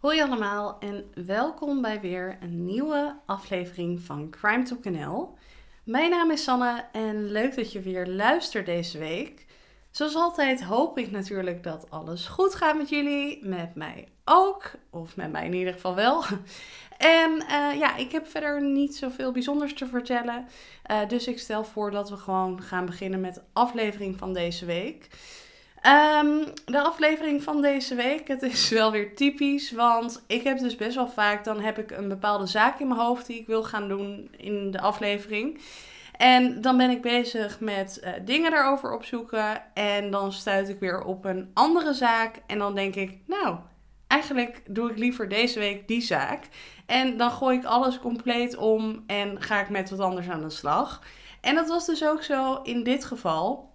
Hoi allemaal en welkom bij weer een nieuwe aflevering van Crime Talk NL. Mijn naam is Sanne en leuk dat je weer luistert deze week. Zoals altijd hoop ik natuurlijk dat alles goed gaat met jullie, met mij ook, of met mij in ieder geval wel. En uh, ja, ik heb verder niet zoveel bijzonders te vertellen. Uh, dus ik stel voor dat we gewoon gaan beginnen met de aflevering van deze week. Um, de aflevering van deze week, het is wel weer typisch, want ik heb dus best wel vaak, dan heb ik een bepaalde zaak in mijn hoofd die ik wil gaan doen in de aflevering. En dan ben ik bezig met uh, dingen daarover opzoeken en dan stuit ik weer op een andere zaak en dan denk ik, nou, eigenlijk doe ik liever deze week die zaak. En dan gooi ik alles compleet om en ga ik met wat anders aan de slag. En dat was dus ook zo in dit geval.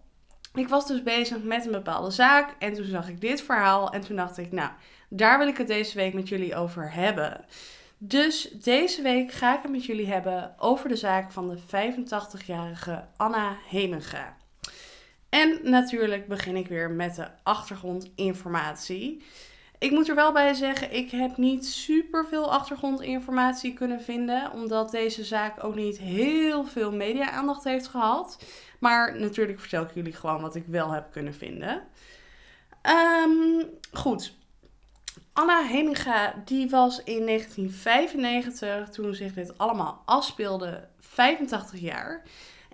Ik was dus bezig met een bepaalde zaak en toen zag ik dit verhaal en toen dacht ik, nou, daar wil ik het deze week met jullie over hebben. Dus deze week ga ik het met jullie hebben over de zaak van de 85-jarige Anna Hemenga. En natuurlijk begin ik weer met de achtergrondinformatie. Ik moet er wel bij zeggen, ik heb niet super veel achtergrondinformatie kunnen vinden, omdat deze zaak ook niet heel veel media-aandacht heeft gehad. Maar natuurlijk vertel ik jullie gewoon wat ik wel heb kunnen vinden. Um, goed. Anna Heminga, die was in 1995, toen zich dit allemaal afspeelde, 85 jaar.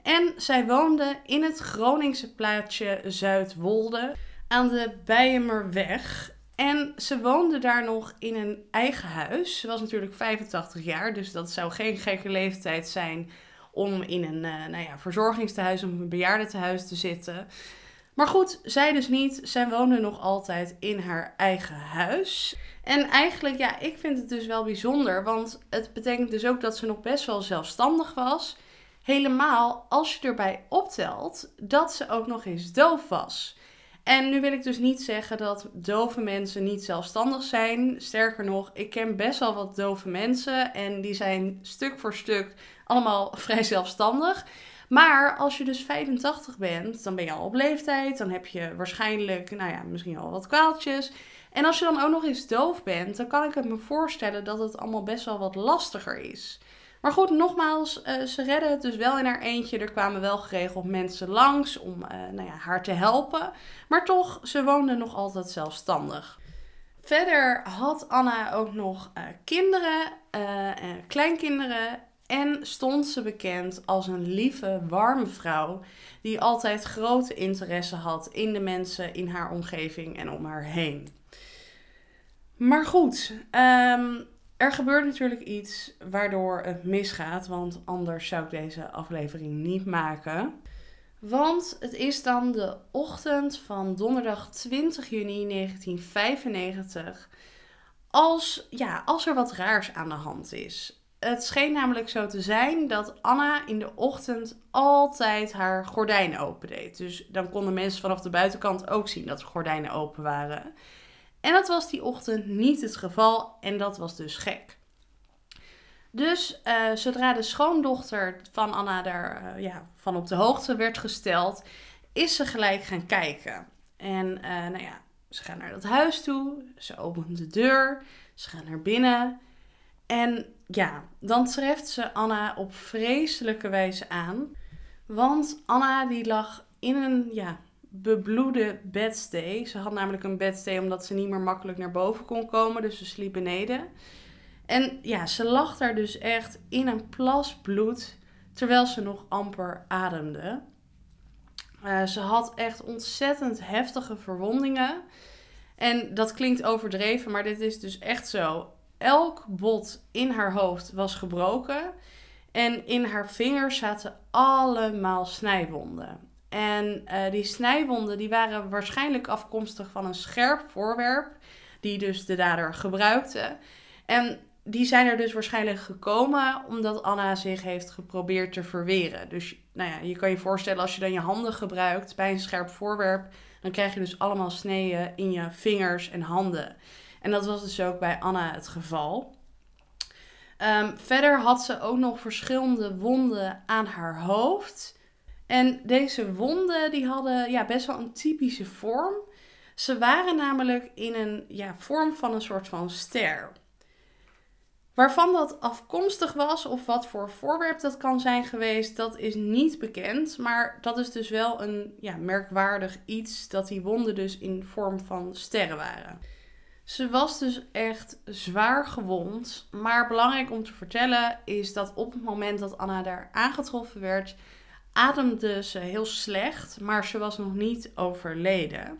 En zij woonde in het Groningse plaatsje Zuidwolde aan de Bijemerweg. En ze woonde daar nog in een eigen huis. Ze was natuurlijk 85 jaar, dus dat zou geen gekke leeftijd zijn om in een uh, nou ja, verzorgingstehuis of een bejaardentehuis te zitten. Maar goed, zij dus niet. Zij woonde nog altijd in haar eigen huis. En eigenlijk, ja, ik vind het dus wel bijzonder, want het betekent dus ook dat ze nog best wel zelfstandig was. Helemaal als je erbij optelt dat ze ook nog eens doof was. En nu wil ik dus niet zeggen dat dove mensen niet zelfstandig zijn. Sterker nog, ik ken best wel wat dove mensen en die zijn stuk voor stuk allemaal vrij zelfstandig. Maar als je dus 85 bent, dan ben je al op leeftijd. Dan heb je waarschijnlijk, nou ja, misschien al wat kwaaltjes. En als je dan ook nog eens doof bent, dan kan ik het me voorstellen dat het allemaal best wel wat lastiger is. Maar goed, nogmaals, uh, ze redden het dus wel in haar eentje. Er kwamen wel geregeld mensen langs om uh, nou ja, haar te helpen. Maar toch, ze woonde nog altijd zelfstandig. Verder had Anna ook nog uh, kinderen, kleinkinderen. En stond ze bekend als een lieve, warme vrouw. Die altijd grote interesse had in de mensen in haar omgeving en om haar heen. Maar goed, um, er gebeurt natuurlijk iets waardoor het misgaat, want anders zou ik deze aflevering niet maken. Want het is dan de ochtend van donderdag 20 juni 1995 als, ja, als er wat raars aan de hand is. Het scheen namelijk zo te zijn dat Anna in de ochtend altijd haar gordijnen opendeed. Dus dan konden mensen vanaf de buitenkant ook zien dat de gordijnen open waren. En dat was die ochtend niet het geval en dat was dus gek. Dus uh, zodra de schoondochter van Anna daar uh, ja, van op de hoogte werd gesteld, is ze gelijk gaan kijken. En uh, nou ja, ze gaan naar dat huis toe, ze opent de deur, ze gaan naar binnen. En ja, dan treft ze Anna op vreselijke wijze aan. Want Anna die lag in een ja, bebloede bedstee. Ze had namelijk een bedstee omdat ze niet meer makkelijk naar boven kon komen. Dus ze sliep beneden. En ja, ze lag daar dus echt in een plas bloed. Terwijl ze nog amper ademde. Uh, ze had echt ontzettend heftige verwondingen. En dat klinkt overdreven, maar dit is dus echt zo. Elk bot in haar hoofd was gebroken. En in haar vingers zaten allemaal snijwonden. En uh, die snijwonden die waren waarschijnlijk afkomstig van een scherp voorwerp, die dus de dader gebruikte. En die zijn er dus waarschijnlijk gekomen omdat Anna zich heeft geprobeerd te verweren. Dus nou ja, je kan je voorstellen als je dan je handen gebruikt bij een scherp voorwerp, dan krijg je dus allemaal sneeën in je vingers en handen. En dat was dus ook bij Anna het geval. Um, verder had ze ook nog verschillende wonden aan haar hoofd. En deze wonden die hadden ja, best wel een typische vorm. Ze waren namelijk in een ja, vorm van een soort van ster. Waarvan dat afkomstig was of wat voor voorwerp dat kan zijn geweest, dat is niet bekend. Maar dat is dus wel een ja, merkwaardig iets dat die wonden dus in vorm van sterren waren. Ze was dus echt zwaar gewond. Maar belangrijk om te vertellen is dat op het moment dat Anna daar aangetroffen werd, ademde ze heel slecht, maar ze was nog niet overleden.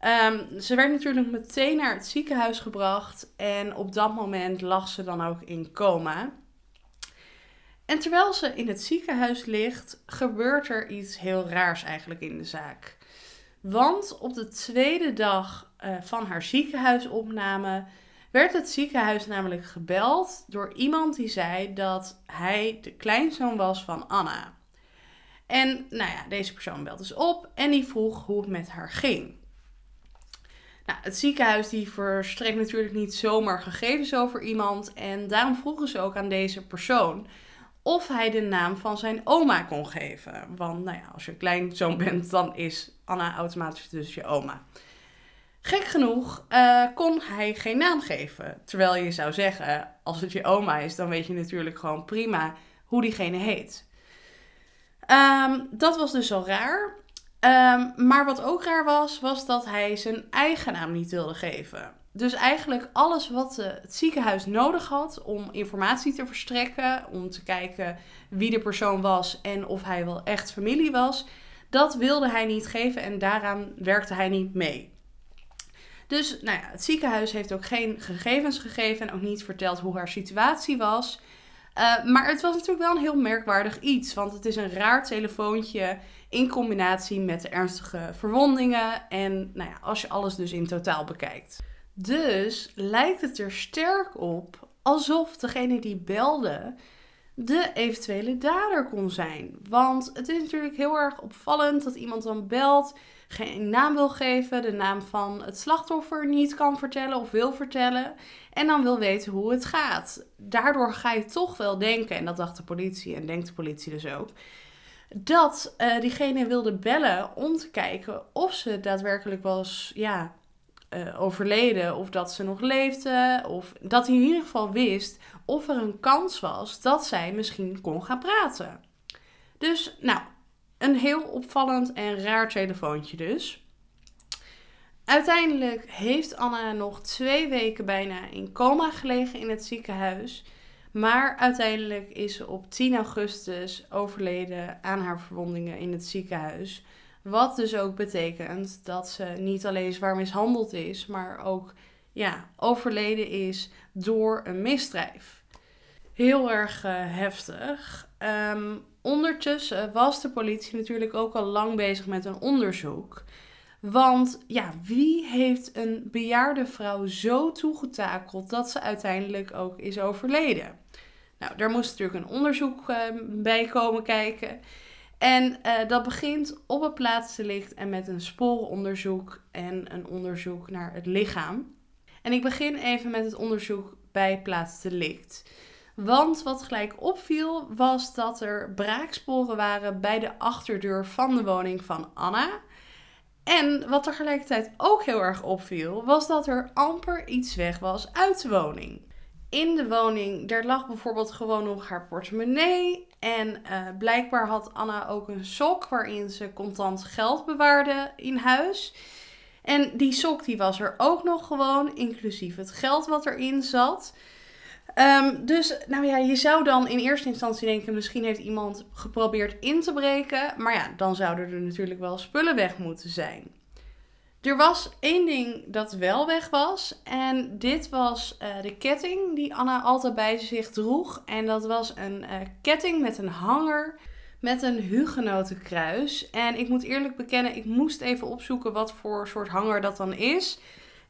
Um, ze werd natuurlijk meteen naar het ziekenhuis gebracht en op dat moment lag ze dan ook in coma. En terwijl ze in het ziekenhuis ligt, gebeurt er iets heel raars eigenlijk in de zaak. Want op de tweede dag uh, van haar ziekenhuisopname werd het ziekenhuis namelijk gebeld door iemand die zei dat hij de kleinzoon was van Anna. En nou ja, deze persoon belde dus op en die vroeg hoe het met haar ging. Nou, het ziekenhuis die verstrekt natuurlijk niet zomaar gegevens over iemand. En daarom vroegen ze ook aan deze persoon of hij de naam van zijn oma kon geven. Want nou ja, als je kleinzoon bent, dan is Anna automatisch dus je oma. Gek genoeg uh, kon hij geen naam geven. Terwijl je zou zeggen, als het je oma is, dan weet je natuurlijk gewoon prima hoe diegene heet. Um, dat was dus al raar. Um, maar wat ook raar was, was dat hij zijn eigen naam niet wilde geven. Dus eigenlijk alles wat uh, het ziekenhuis nodig had om informatie te verstrekken, om te kijken wie de persoon was en of hij wel echt familie was, dat wilde hij niet geven en daaraan werkte hij niet mee. Dus nou ja, het ziekenhuis heeft ook geen gegevens gegeven en ook niet verteld hoe haar situatie was. Uh, maar het was natuurlijk wel een heel merkwaardig iets, want het is een raar telefoontje in combinatie met de ernstige verwondingen en nou ja, als je alles dus in totaal bekijkt. Dus lijkt het er sterk op alsof degene die belde de eventuele dader kon zijn. Want het is natuurlijk heel erg opvallend dat iemand dan belt, geen naam wil geven, de naam van het slachtoffer niet kan vertellen of wil vertellen en dan wil weten hoe het gaat. Daardoor ga je toch wel denken, en dat dacht de politie en denkt de politie dus ook, dat uh, diegene wilde bellen om te kijken of ze daadwerkelijk was ja, uh, overleden of dat ze nog leefde. Of dat hij in ieder geval wist of er een kans was dat zij misschien kon gaan praten. Dus nou, een heel opvallend en raar telefoontje dus. Uiteindelijk heeft Anna nog twee weken bijna in coma gelegen in het ziekenhuis. Maar uiteindelijk is ze op 10 augustus overleden aan haar verwondingen in het ziekenhuis. Wat dus ook betekent dat ze niet alleen zwaar mishandeld is, maar ook ja, overleden is door een misdrijf. Heel erg uh, heftig. Um, ondertussen was de politie natuurlijk ook al lang bezig met een onderzoek. Want ja, wie heeft een bejaarde vrouw zo toegetakeld dat ze uiteindelijk ook is overleden? Nou, daar moest natuurlijk een onderzoek uh, bij komen kijken. En uh, dat begint op het plaatsdelict en met een sporenonderzoek en een onderzoek naar het lichaam. En ik begin even met het onderzoek bij plaatsdelict. Want wat gelijk opviel was dat er braaksporen waren bij de achterdeur van de woning van Anna. En wat tegelijkertijd ook heel erg opviel, was dat er amper iets weg was uit de woning in de woning, daar lag bijvoorbeeld gewoon nog haar portemonnee. En uh, blijkbaar had Anna ook een sok waarin ze contant geld bewaarde in huis. En die sok die was er ook nog gewoon, inclusief het geld wat erin zat. Um, dus nou ja, je zou dan in eerste instantie denken, misschien heeft iemand geprobeerd in te breken. Maar ja, dan zouden er natuurlijk wel spullen weg moeten zijn. Er was één ding dat wel weg was. En dit was uh, de ketting die Anna altijd bij zich droeg. En dat was een uh, ketting met een hanger met een hugenotenkruis. En ik moet eerlijk bekennen, ik moest even opzoeken wat voor soort hanger dat dan is.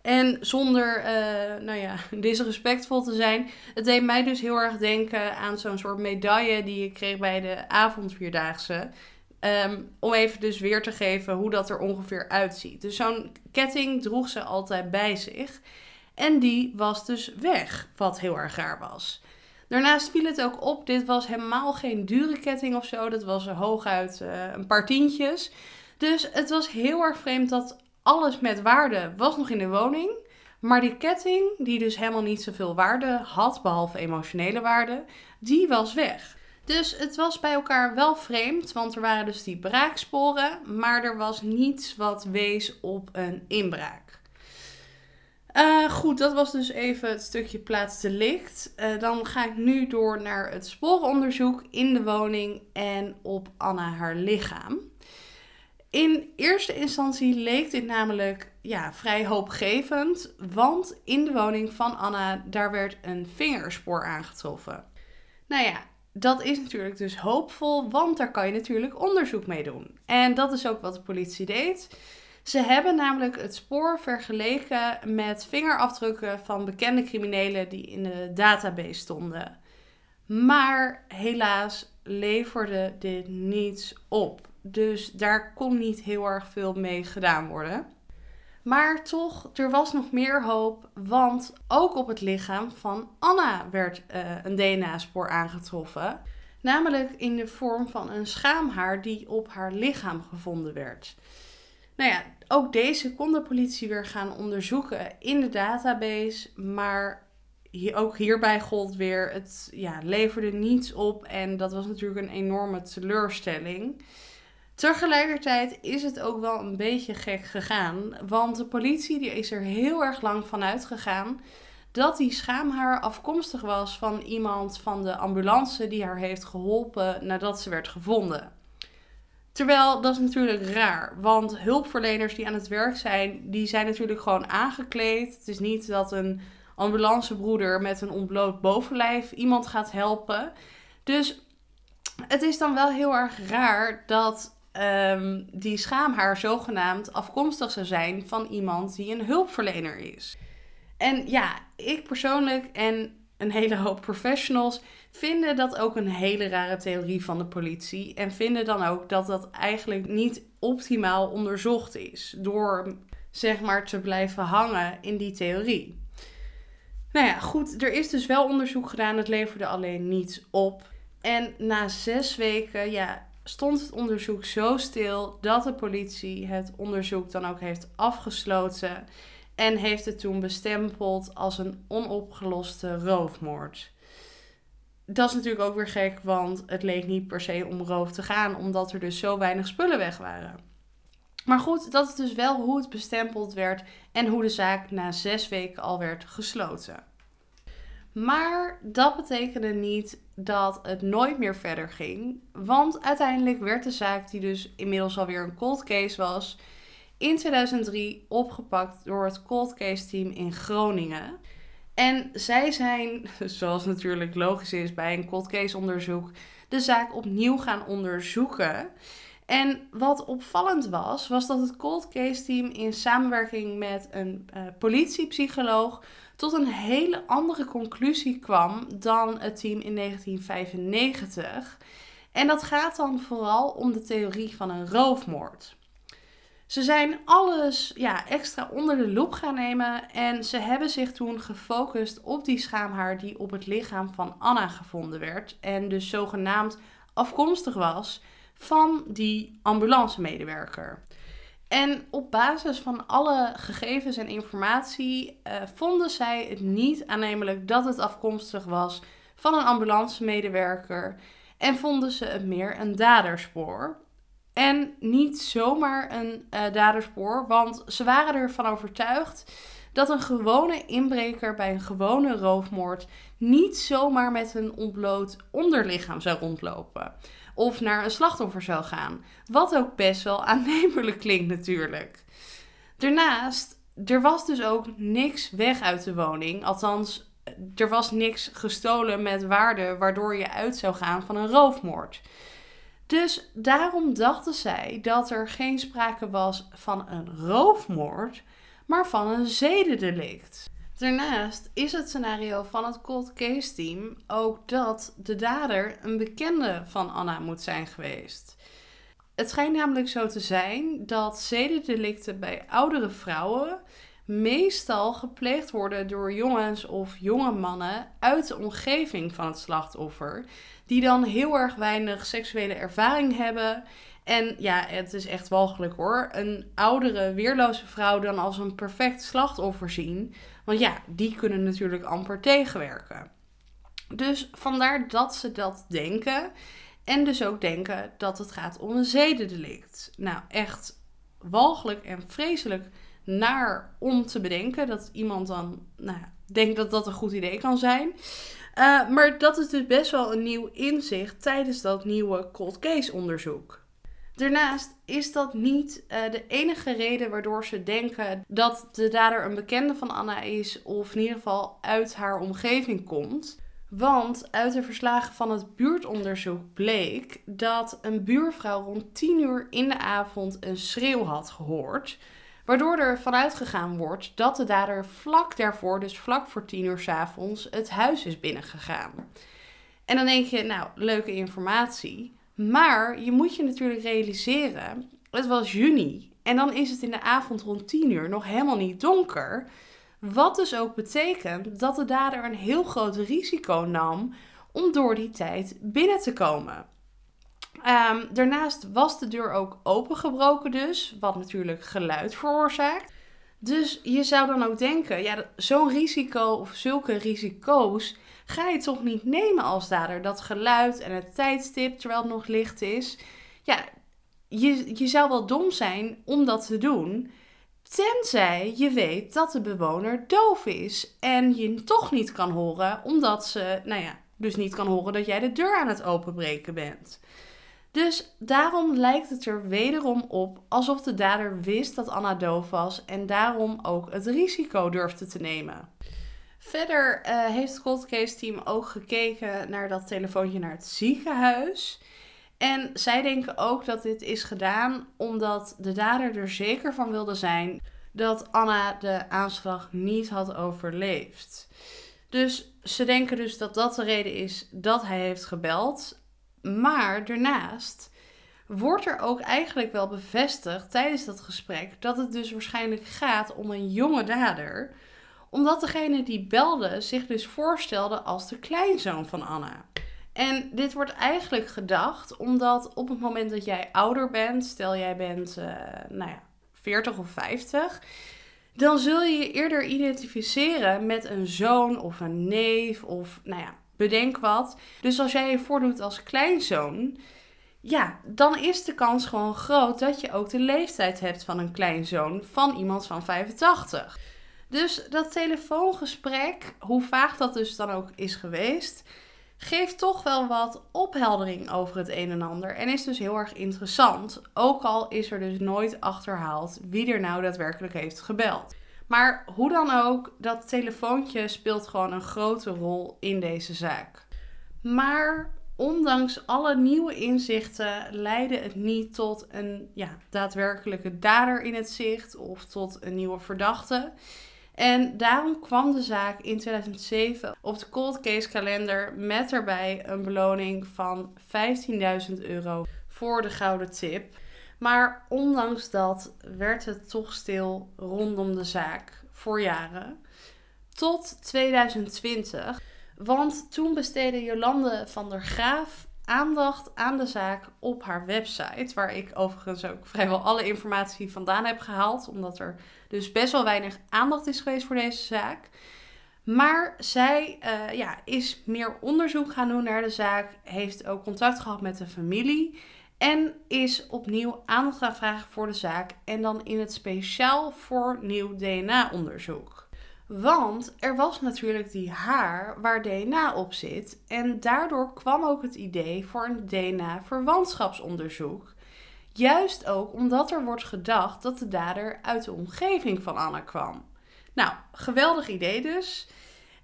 En zonder, uh, nou ja, disrespectvol te zijn. Het deed mij dus heel erg denken aan zo'n soort medaille die ik kreeg bij de avondvierdaagse. Ehm, om even dus weer te geven hoe dat er ongeveer uitziet. Dus zo'n ketting droeg ze altijd bij zich. En die was dus weg, wat heel erg raar was. Daarnaast viel het ook op, dit was helemaal geen dure ketting of zo. Dat was hooguit uh, een paar tientjes. Dus het was heel erg vreemd dat alles met waarde was nog in de woning. Maar die ketting, die dus helemaal niet zoveel waarde had, behalve emotionele waarde, die was weg. Dus het was bij elkaar wel vreemd, want er waren dus die braaksporen, maar er was niets wat wees op een inbraak. Uh, goed, dat was dus even het stukje plaatsdelict. Uh, dan ga ik nu door naar het sporenonderzoek in de woning en op Anna haar lichaam. In eerste instantie leek dit namelijk ja, vrij hoopgevend, want in de woning van Anna daar werd een vingerspoor aangetroffen. Nou ja, dat is natuurlijk dus hoopvol, want daar kan je natuurlijk onderzoek mee doen. En dat is ook wat de politie deed. Ze hebben namelijk het spoor vergeleken met vingerafdrukken van bekende criminelen die in de database stonden. Maar helaas leverde dit niets op. Dus daar kon niet heel erg veel mee gedaan worden. Maar toch, er was nog meer hoop, want ook op het lichaam van Anna werd uh, een DNA-spoor aangetroffen. Namelijk in de vorm van een schaamhaar die op haar lichaam gevonden werd. Nou ja, ook deze kon de politie weer gaan onderzoeken in de database. Maar ook hierbij gold weer, het ja, leverde niets op. En dat was natuurlijk een enorme teleurstelling. Tegelijkertijd is het ook wel een beetje gek gegaan. Want de politie die is er heel erg lang van uitgegaan dat die schaamhaar afkomstig was van iemand van de ambulance die haar heeft geholpen nadat ze werd gevonden. Terwijl dat is natuurlijk raar, want hulpverleners die aan het werk zijn, die zijn natuurlijk gewoon aangekleed. Het is niet dat een ambulancebroeder met een ontbloot bovenlijf iemand gaat helpen. Dus het is dan wel heel erg raar dat um, die schaamhaar zogenaamd afkomstig zou zijn van iemand die een hulpverlener is. En ja, ik persoonlijk en een hele hoop professionals vinden dat ook een hele rare theorie van de politie. En vinden dan ook dat dat eigenlijk niet optimaal onderzocht is. Door zeg maar te blijven hangen in die theorie. Nou ja, goed, er is dus wel onderzoek gedaan. Het leverde alleen niets op. En na zes weken, ja, stond het onderzoek zo stil dat de politie het onderzoek dan ook heeft afgesloten en heeft het toen bestempeld als een onopgeloste roofmoord. Dat is natuurlijk ook weer gek, want het leek niet per se om roof te gaan, omdat er dus zo weinig spullen weg waren. Maar goed, dat is dus wel hoe het bestempeld werd en hoe de zaak na zes weken al werd gesloten. Maar dat betekende niet dat het nooit meer verder ging. Want uiteindelijk werd de zaak, die dus inmiddels alweer een cold case was, in 2003 opgepakt door het cold case team in Groningen. En zij zijn, zoals natuurlijk logisch is bij een cold case onderzoek, de zaak opnieuw gaan onderzoeken. En wat opvallend was, was dat het cold case team in samenwerking met een uh, politiepsycholoog tot een hele andere conclusie kwam dan het team in 1995. En dat gaat dan vooral om de theorie van een roofmoord. Ze zijn alles ja, extra onder de loep gaan nemen en ze hebben zich toen gefocust op die schaamhaar die op het lichaam van Anna gevonden werd en dus zogenaamd afkomstig was van die ambulancemedewerker. En op basis van alle gegevens en informatie uh, vonden zij het niet aannemelijk dat het afkomstig was van een ambulancemedewerker en vonden ze het meer een daderspoor. En niet zomaar een uh, daderspoor, want ze waren ervan overtuigd dat een gewone inbreker bij een gewone roofmoord niet zomaar met een ontbloot onderlichaam zou rondlopen of naar een slachtoffer zou gaan. Wat ook best wel aannemelijk klinkt natuurlijk. Daarnaast, er was dus ook niks weg uit de woning. Althans, er was niks gestolen met waarde waardoor je uit zou gaan van een roofmoord. Dus daarom dachten zij dat er geen sprake was van een roofmoord, maar van een zedendelict. Daarnaast is het scenario van het cold case team ook dat de dader een bekende van Anna moet zijn geweest. Het schijnt namelijk zo te zijn dat zedendelicten bij oudere vrouwen meestal gepleegd worden door jongens of jonge mannen uit de omgeving van het slachtoffer, die dan heel erg weinig seksuele ervaring hebben En ja, het is echt walgelijk hoor. Een oudere, weerloze vrouw dan als een perfect slachtoffer zien. Want ja, die kunnen natuurlijk amper tegenwerken. Dus vandaar dat ze dat denken. En dus ook denken dat het gaat om een zedendelict. Nou, echt walgelijk en vreselijk naar om te bedenken dat iemand dan nou, denkt dat dat een goed idee kan zijn. Uh, maar dat is dus best wel een nieuw inzicht tijdens dat nieuwe cold case onderzoek. Daarnaast is dat niet uh, de enige reden waardoor ze denken dat de dader een bekende van Anna is, of in ieder geval uit haar omgeving komt. Want uit de verslagen van het buurtonderzoek bleek dat een buurvrouw rond 10 uur in de avond een schreeuw had gehoord. Waardoor er vanuit gegaan wordt dat de dader vlak daarvoor, dus vlak voor 10 uur s avonds, het huis is binnengegaan. En dan denk je, nou, leuke informatie. Maar je moet je natuurlijk realiseren, het was juni. En dan is het in de avond rond 10 uur nog helemaal niet donker. Wat dus ook betekent dat de dader een heel groot risico nam om door die tijd binnen te komen. Ehm, daarnaast was de deur ook opengebroken dus, wat natuurlijk geluid veroorzaakt. Dus je zou dan ook denken, ja, zo'n risico of zulke risico's ga je toch niet nemen als dader. Dat geluid en het tijdstip, terwijl het nog licht is. Ja, je, je zou wel dom zijn om dat te doen. Tenzij je weet dat de bewoner doof is en je toch niet kan horen, omdat ze, nou ja, dus niet kan horen dat jij de deur aan het openbreken bent. Dus daarom lijkt het er wederom op alsof de dader wist dat Anna doof was en daarom ook het risico durfde te nemen. Verder uh, heeft het cold case team ook gekeken naar dat telefoontje naar het ziekenhuis. En zij denken ook dat dit is gedaan omdat de dader er zeker van wilde zijn dat Anna de aanslag niet had overleefd. Dus ze denken dus dat dat de reden is dat hij heeft gebeld. Maar daarnaast wordt er ook eigenlijk wel bevestigd tijdens dat gesprek dat het dus waarschijnlijk gaat om een jonge dader omdat degene die belde zich dus voorstelde als de kleinzoon van Anna. En dit wordt eigenlijk gedacht omdat op het moment dat jij ouder bent, stel jij bent, uh, nou ja, 40 of 50, dan zul je je eerder identificeren met een zoon of een neef of, nou ja, bedenk wat. Dus als jij je voordoet als kleinzoon, ja, dan is de kans gewoon groot dat je ook de leeftijd hebt van een kleinzoon van iemand van 85. Dus dat telefoongesprek, hoe vaag dat dus dan ook is geweest, geeft toch wel wat opheldering over het een en ander. En is dus heel erg interessant. Ook al is er dus nooit achterhaald wie er nou daadwerkelijk heeft gebeld. Maar hoe dan ook, dat telefoontje speelt gewoon een grote rol in deze zaak. Maar ondanks alle nieuwe inzichten leidde het niet tot een ja, daadwerkelijke dader in het zicht of tot een nieuwe verdachte. En daarom kwam de zaak in 2007 op de cold case kalender met erbij een beloning van 15.000 euro voor de gouden tip. Maar ondanks dat werd het toch stil rondom de zaak voor jaren. Tot 2020. Want toen besteedde Jolande van der Graaf aandacht aan de zaak op haar website. Waar ik overigens ook vrijwel alle informatie vandaan heb gehaald. Omdat er dus best wel weinig aandacht is geweest voor deze zaak. Maar zij uh, ja, is meer onderzoek gaan doen naar de zaak. Heeft ook contact gehad met de familie. En is opnieuw aandacht gaan vragen voor de zaak. En dan in het speciaal voor nieuw DNA-onderzoek. Want er was natuurlijk die haar waar DNA op zit. En daardoor kwam ook het idee voor een DNA-verwantschapsonderzoek. Juist ook omdat er wordt gedacht dat de dader uit de omgeving van Anna kwam. Nou, geweldig idee dus.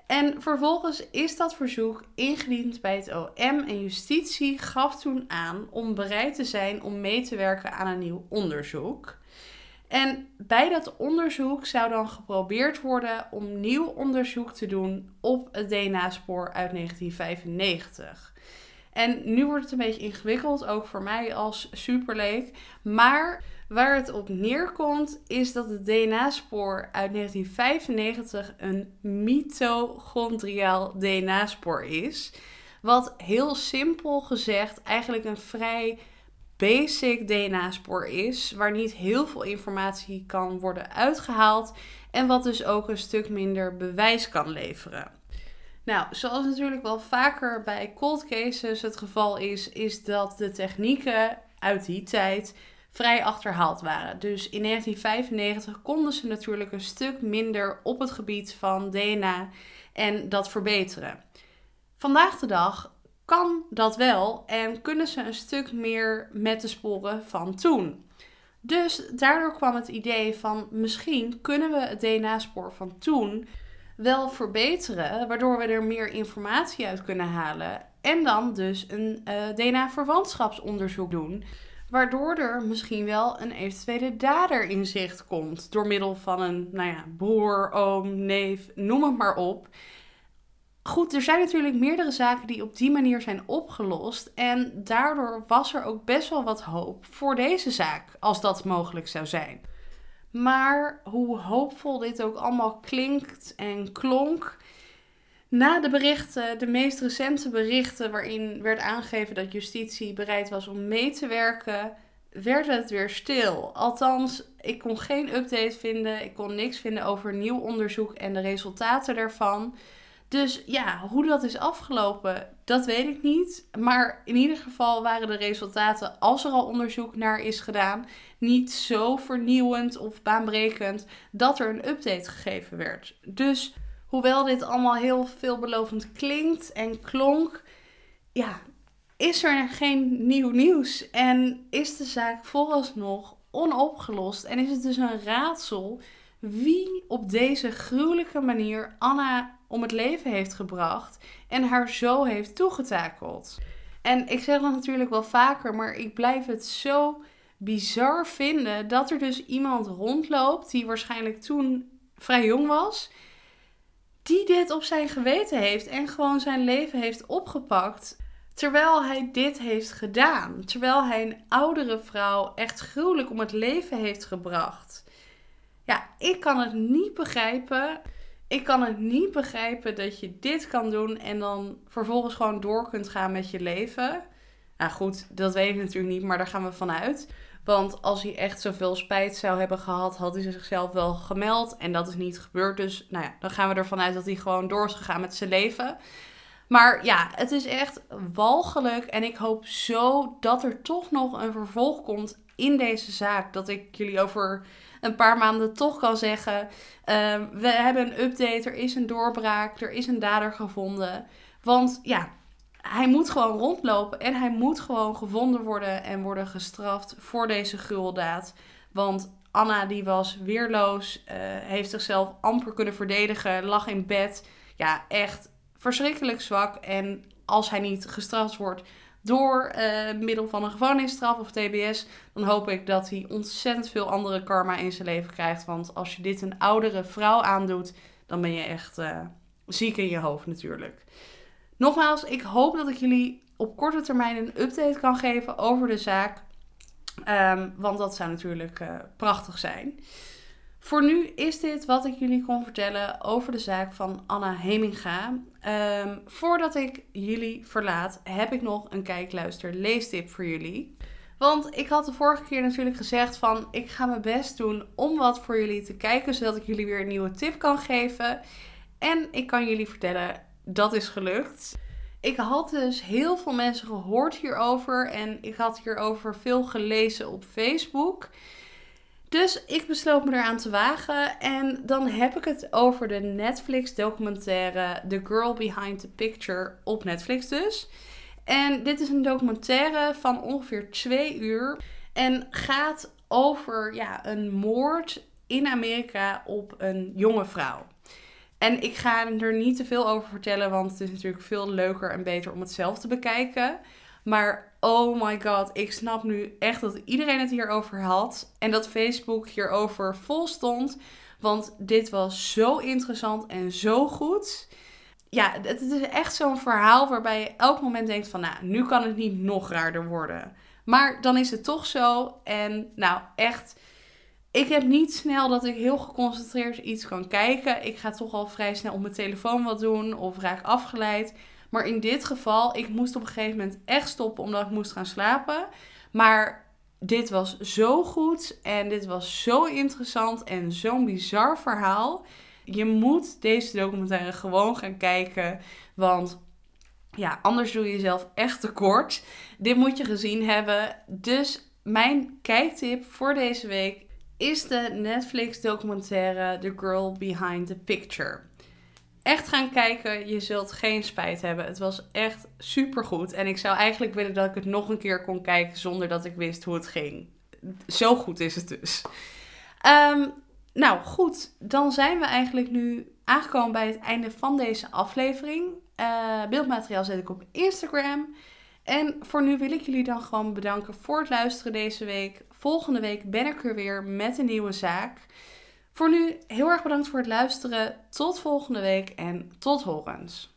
En vervolgens is dat verzoek ingediend bij het OM en justitie gaf toen aan om bereid te zijn om mee te werken aan een nieuw onderzoek. En bij dat onderzoek zou dan geprobeerd worden om nieuw onderzoek te doen op het DNA-spoor uit 1995. En nu wordt het een beetje ingewikkeld, ook voor mij als superleek. Maar waar het op neerkomt, is dat het DNA-spoor uit 1995 een mitochondriaal DNA-spoor is. Wat heel simpel gezegd eigenlijk een vrij basic DNA-spoor is, waar niet heel veel informatie kan worden uitgehaald en wat dus ook een stuk minder bewijs kan leveren. Nou, zoals natuurlijk wel vaker bij cold cases het geval is, is dat de technieken uit die tijd vrij achterhaald waren. Dus in 1995 konden ze natuurlijk een stuk minder op het gebied van DNA en dat verbeteren. Vandaag de dag kan dat wel en kunnen ze een stuk meer met de sporen van toen. Dus daardoor kwam het idee van misschien kunnen we het DNA-spoor van toen wel verbeteren, waardoor we er meer informatie uit kunnen halen en dan dus een eh, DNA-verwantschapsonderzoek doen, waardoor er misschien wel een eventuele dader in zicht komt door middel van een, nou ja, broer, oom, neef, noem het maar op. Goed, er zijn natuurlijk meerdere zaken die op die manier zijn opgelost. En daardoor was er ook best wel wat hoop voor deze zaak, als dat mogelijk zou zijn. Maar hoe hoopvol dit ook allemaal klinkt en klonk. Na de berichten, de meest recente berichten waarin werd aangegeven dat justitie bereid was om mee te werken, werd het weer stil. Althans, ik kon geen update vinden, ik kon niks vinden over nieuw onderzoek en de resultaten daarvan. Dus ja, hoe dat is afgelopen, dat weet ik niet. Maar in ieder geval waren de resultaten, als er al onderzoek naar is gedaan, niet zo vernieuwend of baanbrekend dat er een update gegeven werd. Dus hoewel dit allemaal heel veelbelovend klinkt en klonk, ja, is er geen nieuw nieuws en is de zaak vooralsnog onopgelost en is het dus een raadsel wie op deze gruwelijke manier Anna om het leven heeft gebracht en haar zo heeft toegetakeld. En ik zeg dat natuurlijk wel vaker, maar ik blijf het zo bizar vinden dat er dus iemand rondloopt die waarschijnlijk toen vrij jong was, die dit op zijn geweten heeft en gewoon zijn leven heeft opgepakt. Terwijl hij dit heeft gedaan. Terwijl hij een oudere vrouw echt gruwelijk om het leven heeft gebracht. Ja, ik kan het niet begrijpen. Ik kan het niet begrijpen dat je dit kan doen en dan vervolgens gewoon door kunt gaan met je leven. Nou goed, dat weet ik natuurlijk niet, maar daar gaan we vanuit. Want als hij echt zoveel spijt zou hebben gehad, had hij zichzelf wel gemeld. En dat is niet gebeurd. Dus nou ja, dan gaan we ervan uit dat hij gewoon door is gegaan met zijn leven. Maar ja, het is echt walgelijk. En ik hoop zo dat er toch nog een vervolg komt in deze zaak. Dat ik jullie over een paar maanden toch kan zeggen: ehm, we hebben een update, er is een doorbraak, er is een dader gevonden. Want ja, hij moet gewoon rondlopen en hij moet gewoon gevonden worden en worden gestraft voor deze gruweldaad. Want Anna die was weerloos, uh, heeft zichzelf amper kunnen verdedigen, lag in bed. Ja, echt verschrikkelijk zwak. En als hij niet gestraft wordt, door uh, middel van een gevangenisstraf of TBS, dan hoop ik dat hij ontzettend veel andere karma in zijn leven krijgt. Want als je dit een oudere vrouw aandoet, dan ben je echt uh, ziek in je hoofd natuurlijk. Nogmaals, ik hoop dat ik jullie op korte termijn een update kan geven over de zaak. Um, want dat zou natuurlijk uh, prachtig zijn. Voor nu is dit wat ik jullie kon vertellen over de zaak van Anna Heminga. Um, voordat ik jullie verlaat, heb ik nog een kijkluister leestip voor jullie. Want ik had de vorige keer natuurlijk gezegd van ik ga mijn best doen om wat voor jullie te kijken, zodat ik jullie weer een nieuwe tip kan geven. En ik kan jullie vertellen, dat is gelukt. Ik had dus heel veel mensen gehoord hierover en ik had hierover veel gelezen op Facebook. Dus ik besloot me eraan te wagen. En dan heb ik het over de Netflix-documentaire The Girl Behind the Picture op Netflix dus. En dit is een documentaire van ongeveer twee uur. En gaat over ja, een moord in Amerika op een jonge vrouw. En ik ga er niet te veel over vertellen, want het is natuurlijk veel leuker en beter om het zelf te bekijken. Maar oh my god, ik snap nu echt dat iedereen het hierover had. En dat Facebook hierover vol stond. Want dit was zo interessant en zo goed. Ja, het is echt zo'n verhaal waarbij je elk moment denkt van... Nou, nu kan het niet nog raarder worden. Maar dan is het toch zo. En nou, echt... Ik heb niet snel dat ik heel geconcentreerd iets kan kijken. Ik ga toch al vrij snel op mijn telefoon wat doen of raak afgeleid. Maar in dit geval, ik moest op een gegeven moment echt stoppen omdat ik moest gaan slapen. Maar dit was zo goed en dit was zo interessant en zo'n bizar verhaal. Je moet deze documentaire gewoon gaan kijken, want ja, anders doe je jezelf echt tekort. Dit moet je gezien hebben. Dus mijn kijktip voor deze week is de Netflix documentaire The Girl Behind the Picture. Echt gaan kijken, je zult geen spijt hebben. Het was echt super goed. En ik zou eigenlijk willen dat ik het nog een keer kon kijken zonder dat ik wist hoe het ging. Zo goed is het dus. Ehm, nou goed, dan zijn we eigenlijk nu aangekomen bij het einde van deze aflevering. Uh, beeldmateriaal zet ik op Instagram. En voor nu wil ik jullie dan gewoon bedanken voor het luisteren deze week. Volgende week ben ik er weer met een nieuwe zaak. Voor nu heel erg bedankt voor het luisteren. Tot volgende week en tot horens.